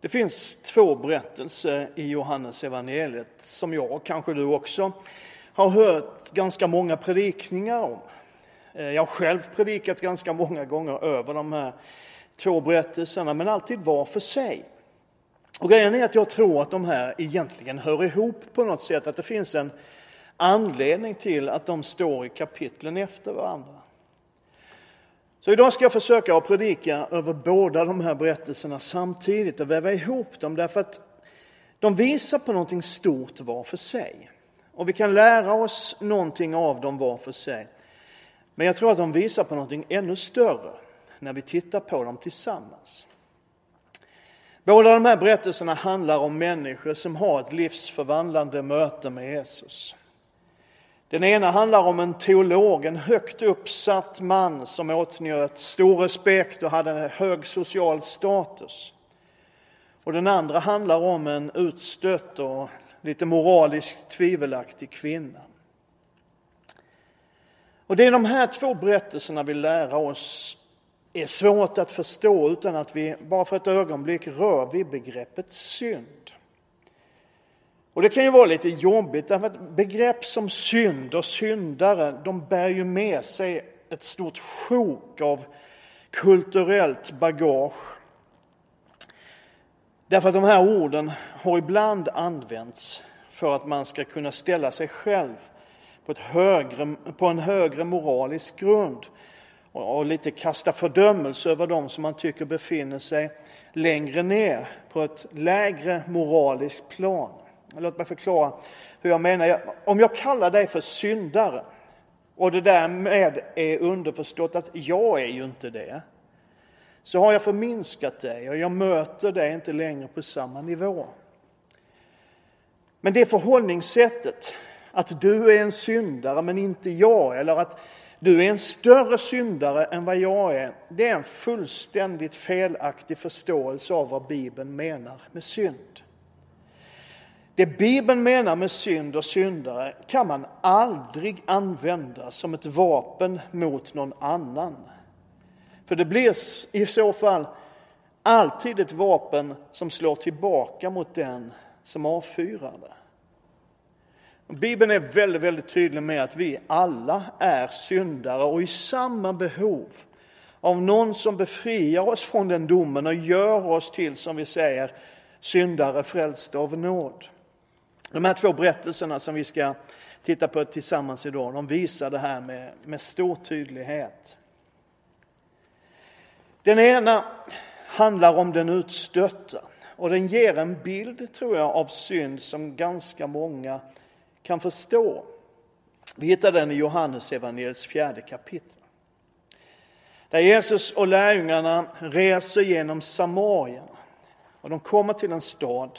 Det finns två berättelser i Johannes evangeliet som jag, och kanske du också, har hört ganska många predikningar om. Eh, jag har själv predikat ganska många gånger över de här två berättelserna, men alltid var för sig. Och grejen är att jag tror att de här egentligen hör ihop på något sätt, att det finns en anledning till att de står i kapitlen efter varandra. Så idag ska jag försöka att predika över båda de här berättelserna samtidigt och väva ihop dem därför att de visar på någonting stort var för sig. Och vi kan lära oss någonting av dem var för sig. Men jag tror att de visar på någonting ännu större när vi tittar på dem tillsammans. Båda de här berättelserna handlar om människor som har ett livsförvandlande möte med Jesus. Den ena handlar om en teolog, en högt uppsatt man som åtnjöt stor respekt och hade en hög social status. Och den andra handlar om en utstött och lite moraliskt tvivelaktig kvinna. Och det är de här två berättelserna vi lär oss är svårt att förstå utan att vi bara för ett ögonblick rör vid begreppet synd. Och det kan ju vara lite jobbigt därför att begrepp som synd och syndare, de bär ju med sig ett stort sjok av kulturellt bagage. Därför att de här orden har ibland använts för att man ska kunna ställa sig själv på, ett högre, på en högre moralisk grund och lite kasta fördömelse över dem som man tycker befinner sig längre ner på ett lägre moraliskt plan. Låt mig förklara hur jag menar. Om jag kallar dig för syndare och det därmed är underförstått att jag är ju inte det, så har jag förminskat dig och jag möter dig inte längre på samma nivå. Men det förhållningssättet, att du är en syndare men inte jag, eller att du är en större syndare än vad jag är, det är en fullständigt felaktig förståelse av vad Bibeln menar med synd. Det Bibeln menar med synd och syndare kan man aldrig använda som ett vapen mot någon annan. För det blir i så fall alltid ett vapen som slår tillbaka mot den som avfyrar det. Bibeln är väldigt, väldigt tydlig med att vi alla är syndare och i samma behov av någon som befriar oss från den domen och gör oss till, som vi säger, syndare frälsta av nåd. De här två berättelserna som vi ska titta på tillsammans idag, de visar det här med, med stor tydlighet. Den ena handlar om den utstötta och den ger en bild, tror jag, av synd som ganska många kan förstå. Vi hittar den i Johannes evangeliets fjärde kapitel. Där Jesus och lärjungarna reser genom Samarien och de kommer till en stad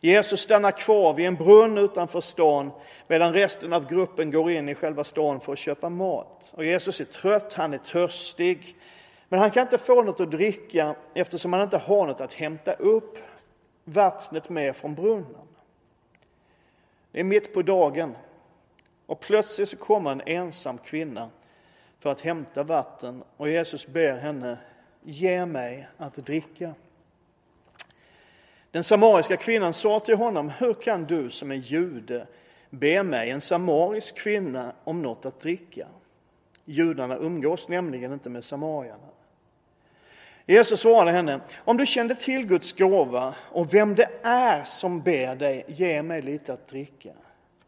Jesus stannar kvar vid en brunn utanför stan medan resten av gruppen går in i själva stan för att köpa mat. Och Jesus är trött, han är törstig, men han kan inte få något att dricka eftersom han inte har något att hämta upp vattnet med från brunnen. Det är mitt på dagen och plötsligt så kommer en ensam kvinna för att hämta vatten och Jesus ber henne, ge mig att dricka. Den samariska kvinnan sa till honom, hur kan du som är jude be mig, en samarisk kvinna, om något att dricka? Judarna umgås nämligen inte med samarierna. Jesus svarade henne, om du kände till Guds gåva och vem det är som ber dig, ge mig lite att dricka.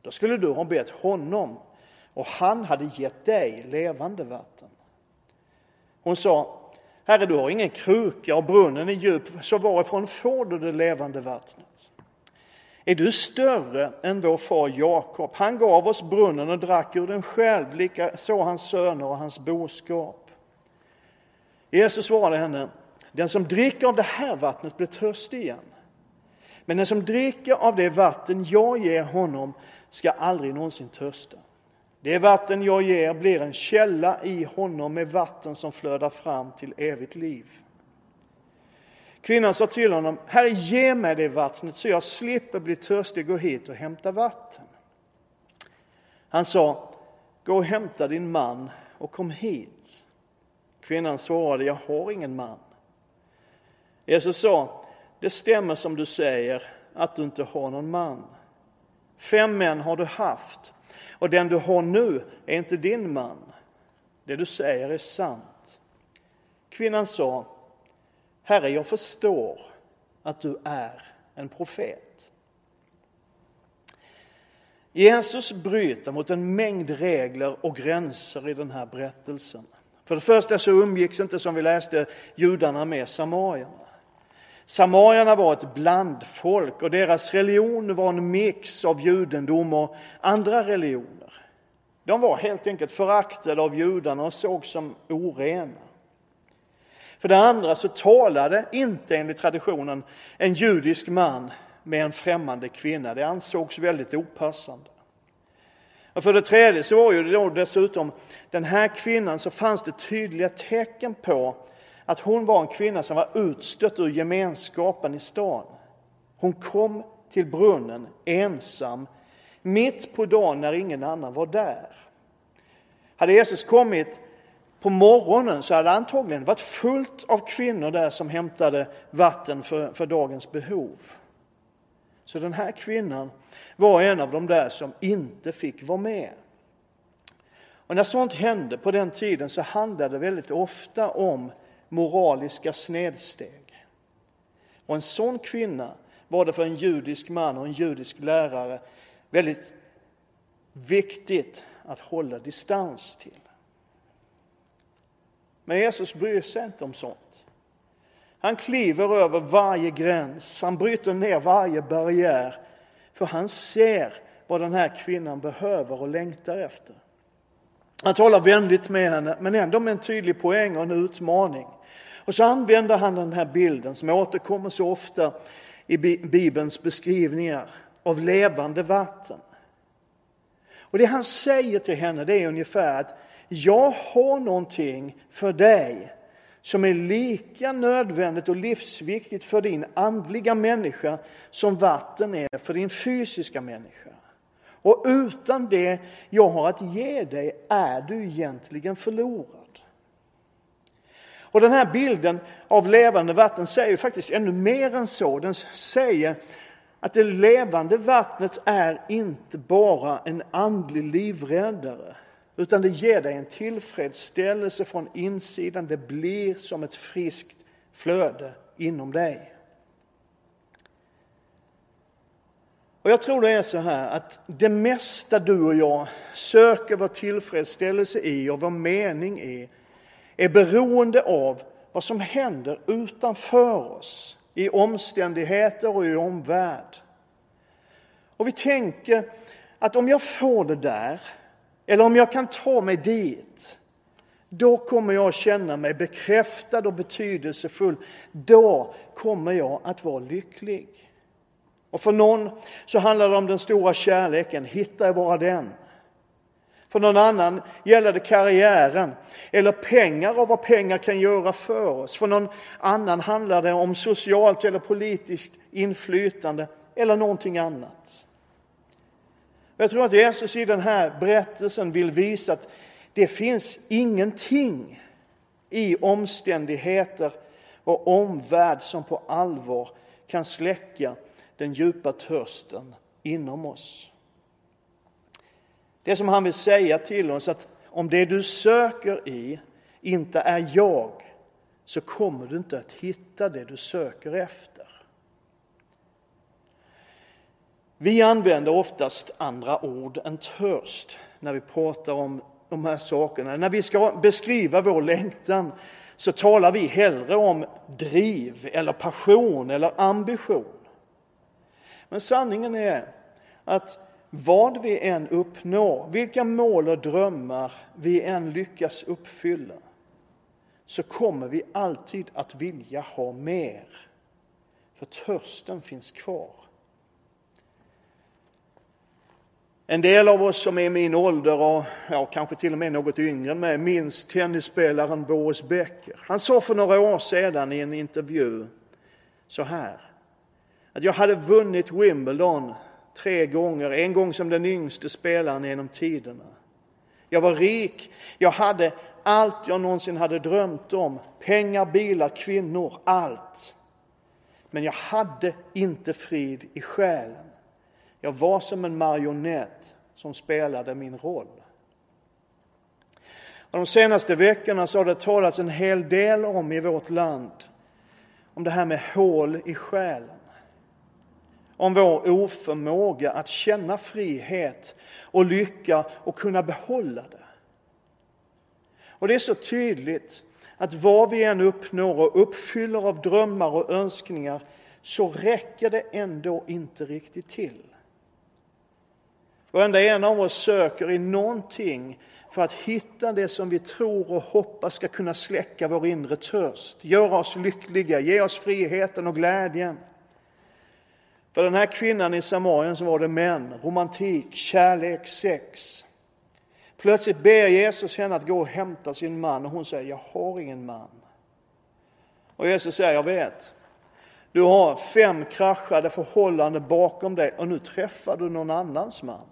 Då skulle du ha bett honom och han hade gett dig levande vatten. Hon sa, Herre, du har ingen kruka och brunnen är djup, så varifrån får du det levande vattnet? Är du större än vår far Jakob? Han gav oss brunnen och drack ur den själv, lika så hans söner och hans boskap. Jesus svarade henne, den som dricker av det här vattnet blir törstig igen. Men den som dricker av det vatten jag ger honom ska aldrig någonsin törsta. Det vatten jag ger blir en källa i honom med vatten som flödar fram till evigt liv. Kvinnan sa till honom, Herre ge mig det vattnet så jag slipper bli törstig och gå hit och hämta vatten. Han sa, gå och hämta din man och kom hit. Kvinnan svarade, jag har ingen man. Jesus sa, det stämmer som du säger att du inte har någon man. Fem män har du haft och den du har nu är inte din man. Det du säger är sant. Kvinnan sa, Herre, jag förstår att du är en profet. Jesus bryter mot en mängd regler och gränser i den här berättelsen. För det första så umgicks inte, som vi läste, judarna med samarierna. Samarierna var ett blandfolk och deras religion var en mix av judendom och andra religioner. De var helt enkelt föraktade av judarna och sågs som orena. För det andra så talade inte enligt traditionen en judisk man med en främmande kvinna. Det ansågs väldigt opassande. Och för det tredje så var ju det då dessutom den här kvinnan så fanns det tydliga tecken på att hon var en kvinna som var utstött ur gemenskapen i stan. Hon kom till brunnen ensam, mitt på dagen när ingen annan var där. Hade Jesus kommit på morgonen så hade det antagligen varit fullt av kvinnor där som hämtade vatten för, för dagens behov. Så den här kvinnan var en av de där som inte fick vara med. Och när sånt hände på den tiden så handlade det väldigt ofta om moraliska snedsteg. Och en sån kvinna var det för en judisk man och en judisk lärare väldigt viktigt att hålla distans till. Men Jesus bryr sig inte om sånt. Han kliver över varje gräns, han bryter ner varje barriär, för han ser vad den här kvinnan behöver och längtar efter. Han talar vänligt med henne, men ändå med en tydlig poäng och en utmaning. Och så använder han den här bilden som återkommer så ofta i Bibelns beskrivningar av levande vatten. Och det han säger till henne det är ungefär att jag har någonting för dig som är lika nödvändigt och livsviktigt för din andliga människa som vatten är för din fysiska människa. Och utan det jag har att ge dig är du egentligen förlorad. Och den här bilden av levande vatten säger faktiskt ännu mer än så. Den säger att det levande vattnet är inte bara en andlig livräddare utan det ger dig en tillfredsställelse från insidan. Det blir som ett friskt flöde inom dig. Och Jag tror det är så här att det mesta du och jag söker vår tillfredsställelse i och vår mening i är beroende av vad som händer utanför oss i omständigheter och i omvärld. Och vi tänker att om jag får det där eller om jag kan ta mig dit, då kommer jag känna mig bekräftad och betydelsefull. Då kommer jag att vara lycklig. Och för någon så handlar det om den stora kärleken. Hittar jag bara den? För någon annan gäller det karriären eller pengar och vad pengar kan göra för oss. För någon annan handlar det om socialt eller politiskt inflytande eller någonting annat. Jag tror att Jesus i den här berättelsen vill visa att det finns ingenting i omständigheter och omvärld som på allvar kan släcka den djupa törsten inom oss. Det som han vill säga till oss att om det du söker i inte är jag så kommer du inte att hitta det du söker efter. Vi använder oftast andra ord än törst när vi pratar om de här sakerna. När vi ska beskriva vår längtan så talar vi hellre om driv eller passion eller ambition. Men sanningen är att vad vi än uppnår, vilka mål och drömmar vi än lyckas uppfylla, så kommer vi alltid att vilja ha mer. För törsten finns kvar. En del av oss som är i min ålder och ja, kanske till och med något yngre än mig minns tennisspelaren Boris Becker. Han sa för några år sedan i en intervju så här. Att jag hade vunnit Wimbledon tre gånger, en gång som den yngste spelaren genom tiderna. Jag var rik, jag hade allt jag någonsin hade drömt om. Pengar, bilar, kvinnor, allt. men jag hade inte frid i själen. Jag var som en marionett som spelade min roll. Och de senaste veckorna så har det talats en hel del om i vårt land, om det här med hål i själen. Om vår oförmåga att känna frihet och lycka och kunna behålla det. Och det är så tydligt att vad vi än uppnår och uppfyller av drömmar och önskningar så räcker det ändå inte riktigt till. Varenda en av oss söker i någonting för att hitta det som vi tror och hoppas ska kunna släcka vår inre törst, göra oss lyckliga, ge oss friheten och glädjen. För den här kvinnan i Samarien så var det män, romantik, kärlek, sex. Plötsligt ber Jesus henne att gå och hämta sin man och hon säger, jag har ingen man. Och Jesus säger, jag vet. Du har fem kraschade förhållanden bakom dig och nu träffar du någon annans man.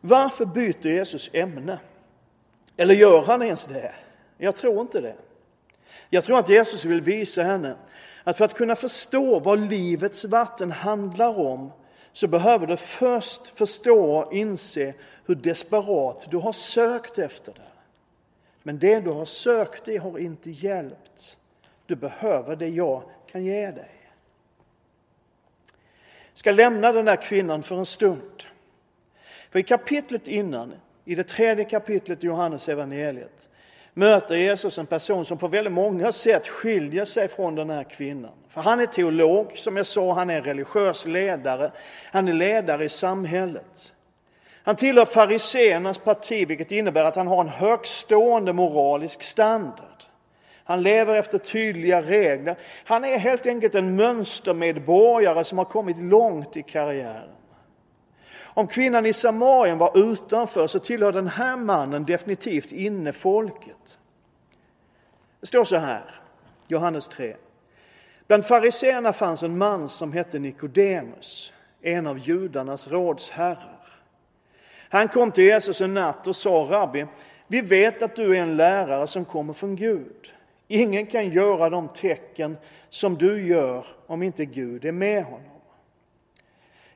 Varför byter Jesus ämne? Eller gör han ens det? Jag tror inte det. Jag tror att Jesus vill visa henne att för att kunna förstå vad livets vatten handlar om så behöver du först förstå och inse hur desperat du har sökt efter det. Men det du har sökt det har inte hjälpt. Du behöver det jag kan ge dig. Jag ska lämna den där kvinnan för en stund. För i kapitlet innan, i det tredje kapitlet i Johannes evangeliet möter Jesus en person som på väldigt många sätt skiljer sig från den här kvinnan. För han är teolog, som jag sa, han är religiös ledare, han är ledare i samhället. Han tillhör fariseernas parti, vilket innebär att han har en högstående moralisk standard. Han lever efter tydliga regler. Han är helt enkelt en mönstermedborgare som har kommit långt i karriären. Om kvinnan i Samarien var utanför så tillhör den här mannen definitivt innefolket. Det står så här, Johannes 3. Bland fariseerna fanns en man som hette Nikodemus, en av judarnas rådsherrar. Han kom till Jesus en natt och sa, Rabbi, vi vet att du är en lärare som kommer från Gud. Ingen kan göra de tecken som du gör om inte Gud är med honom.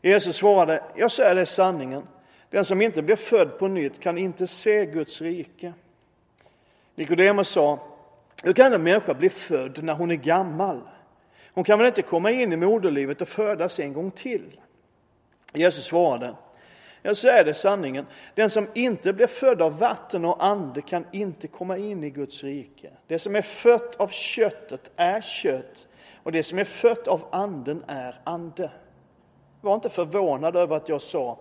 Jesus svarade, jag säger dig sanningen, den som inte blir född på nytt kan inte se Guds rike. Nikodemus sa, hur kan en människa bli född när hon är gammal? Hon kan väl inte komma in i moderlivet och födas en gång till? Jesus svarade, jag säger det sanningen, den som inte blir född av vatten och ande kan inte komma in i Guds rike. Det som är fött av köttet är kött och det som är fött av anden är ande. Var inte förvånad över att jag sa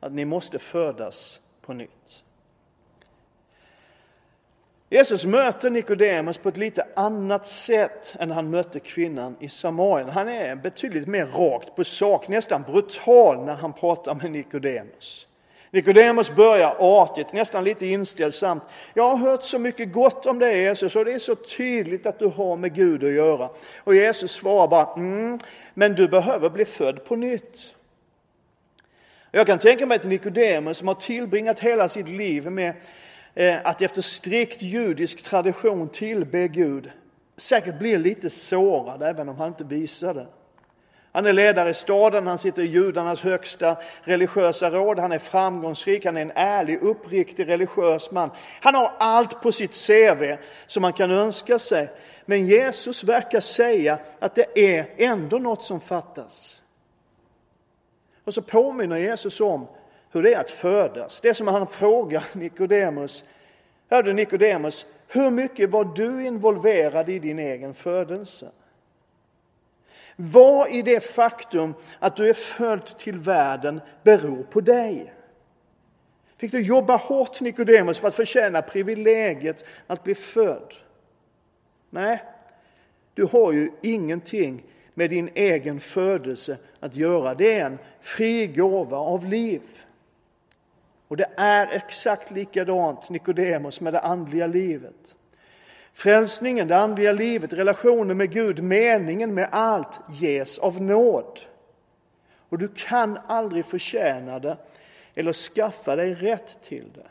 att ni måste födas på nytt. Jesus möter Nikodemus på ett lite annat sätt än han mötte kvinnan i Samarien. Han är betydligt mer rakt på sak, nästan brutal när han pratar med Nikodemus. Nikodemus börjar artigt, nästan lite inställsamt. Jag har hört så mycket gott om dig Jesus och det är så tydligt att du har med Gud att göra. Och Jesus svarar bara, mm, men du behöver bli född på nytt. Jag kan tänka mig att Nikodemus som har tillbringat hela sitt liv med eh, att efter strikt judisk tradition tillbe Gud, säkert blir lite sårad även om han inte visar det. Han är ledare i staden, han sitter i judarnas högsta religiösa råd, han är framgångsrik, han är en ärlig, uppriktig religiös man. Han har allt på sitt CV som man kan önska sig. Men Jesus verkar säga att det är ändå något som fattas. Och så påminner Jesus om hur det är att födas. Det är som han frågar Nikodemus. Hörde Nikodemus, hur mycket var du involverad i din egen födelse? Vad i det faktum att du är född till världen beror på dig? Fick du jobba hårt, Nikodemus, för att förtjäna privilegiet att bli född? Nej, du har ju ingenting med din egen födelse att göra. Det är en fri gåva av liv. Och det är exakt likadant, Nikodemus, med det andliga livet. Frälsningen, det andliga livet, relationen med Gud, meningen med allt ges av nåd. Och du kan aldrig förtjäna det eller skaffa dig rätt till det.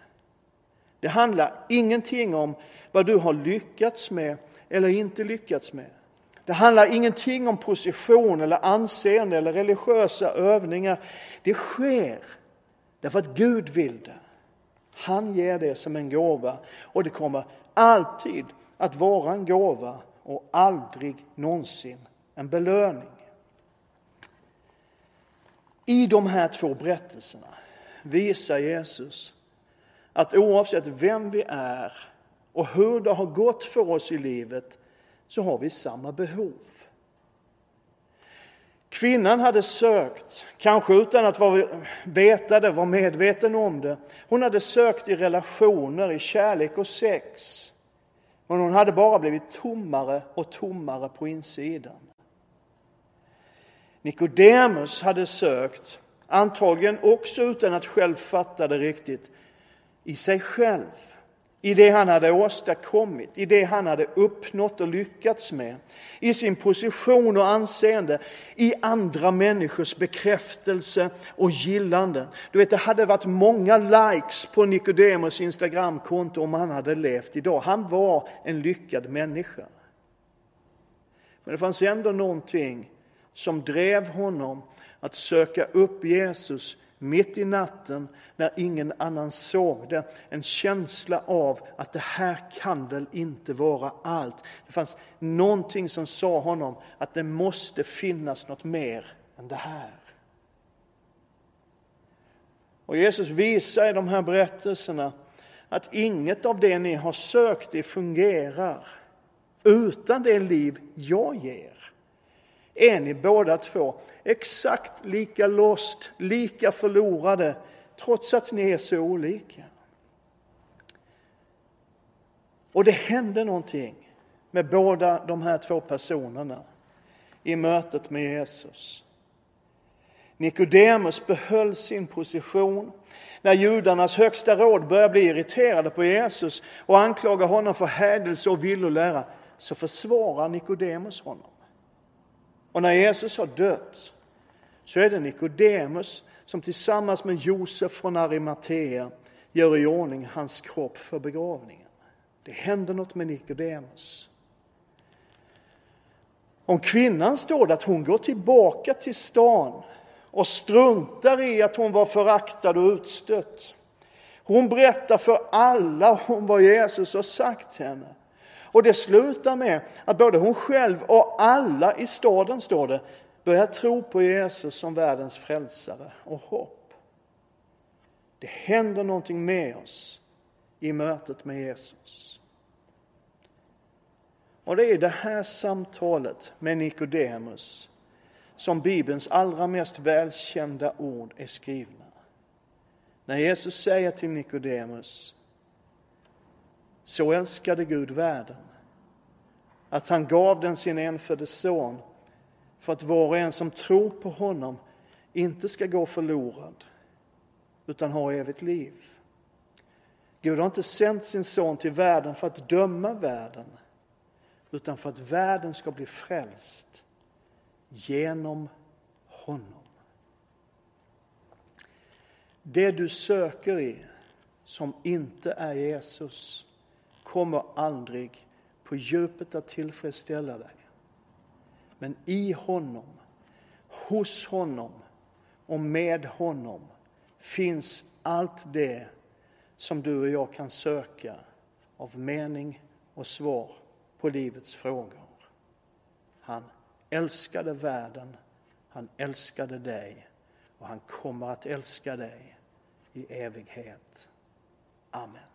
Det handlar ingenting om vad du har lyckats med eller inte lyckats med. Det handlar ingenting om position eller anseende eller religiösa övningar. Det sker därför att Gud vill det. Han ger det som en gåva och det kommer alltid att vara en gåva och aldrig någonsin en belöning. I de här två berättelserna visar Jesus att oavsett vem vi är och hur det har gått för oss i livet så har vi samma behov. Kvinnan hade sökt, kanske utan att veta det, vara medveten om det. Hon hade sökt i relationer, i kärlek och sex. Men hon hade bara blivit tommare och tommare på insidan. Nikodemus hade sökt, antagligen också utan att själv fatta det riktigt, i sig själv i det han hade åstadkommit, i det han hade uppnått och lyckats med, i sin position och anseende, i andra människors bekräftelse och gillande. Du vet, det hade varit många likes på Nicodemus Instagramkonto om han hade levt idag. Han var en lyckad människa. Men det fanns ändå någonting som drev honom att söka upp Jesus mitt i natten när ingen annan såg det. En känsla av att det här kan väl inte vara allt. Det fanns någonting som sa honom att det måste finnas något mer än det här. Och Jesus visar i de här berättelserna att inget av det ni har sökt det fungerar utan det liv jag ger är ni båda två exakt lika lost, lika förlorade, trots att ni är så olika. Och det hände någonting med båda de här två personerna i mötet med Jesus. Nikodemus behöll sin position. När judarnas högsta råd började bli irriterade på Jesus och anklaga honom för hädelse och villolära så försvarar Nikodemus honom. Och när Jesus har dött så är det Nikodemus som tillsammans med Josef från Arimatea gör i ordning hans kropp för begravningen. Det händer något med Nikodemus. Om kvinnan står det att hon går tillbaka till stan och struntar i att hon var föraktad och utstött. Hon berättar för alla om vad Jesus har sagt till henne. Och det slutar med att både hon själv och alla i staden, står det, börjar tro på Jesus som världens frälsare och hopp. Det händer någonting med oss i mötet med Jesus. Och det är det här samtalet med Nikodemus som Bibelns allra mest välkända ord är skrivna. När Jesus säger till Nikodemus så älskade Gud världen att han gav den sin enfödde son för att var och en som tror på honom inte ska gå förlorad utan ha evigt liv. Gud har inte sänt sin son till världen för att döma världen utan för att världen ska bli frälst genom honom. Det du söker i som inte är Jesus kommer aldrig på djupet att tillfredsställa dig. Men i honom, hos honom och med honom finns allt det som du och jag kan söka av mening och svar på livets frågor. Han älskade världen, han älskade dig och han kommer att älska dig i evighet. Amen.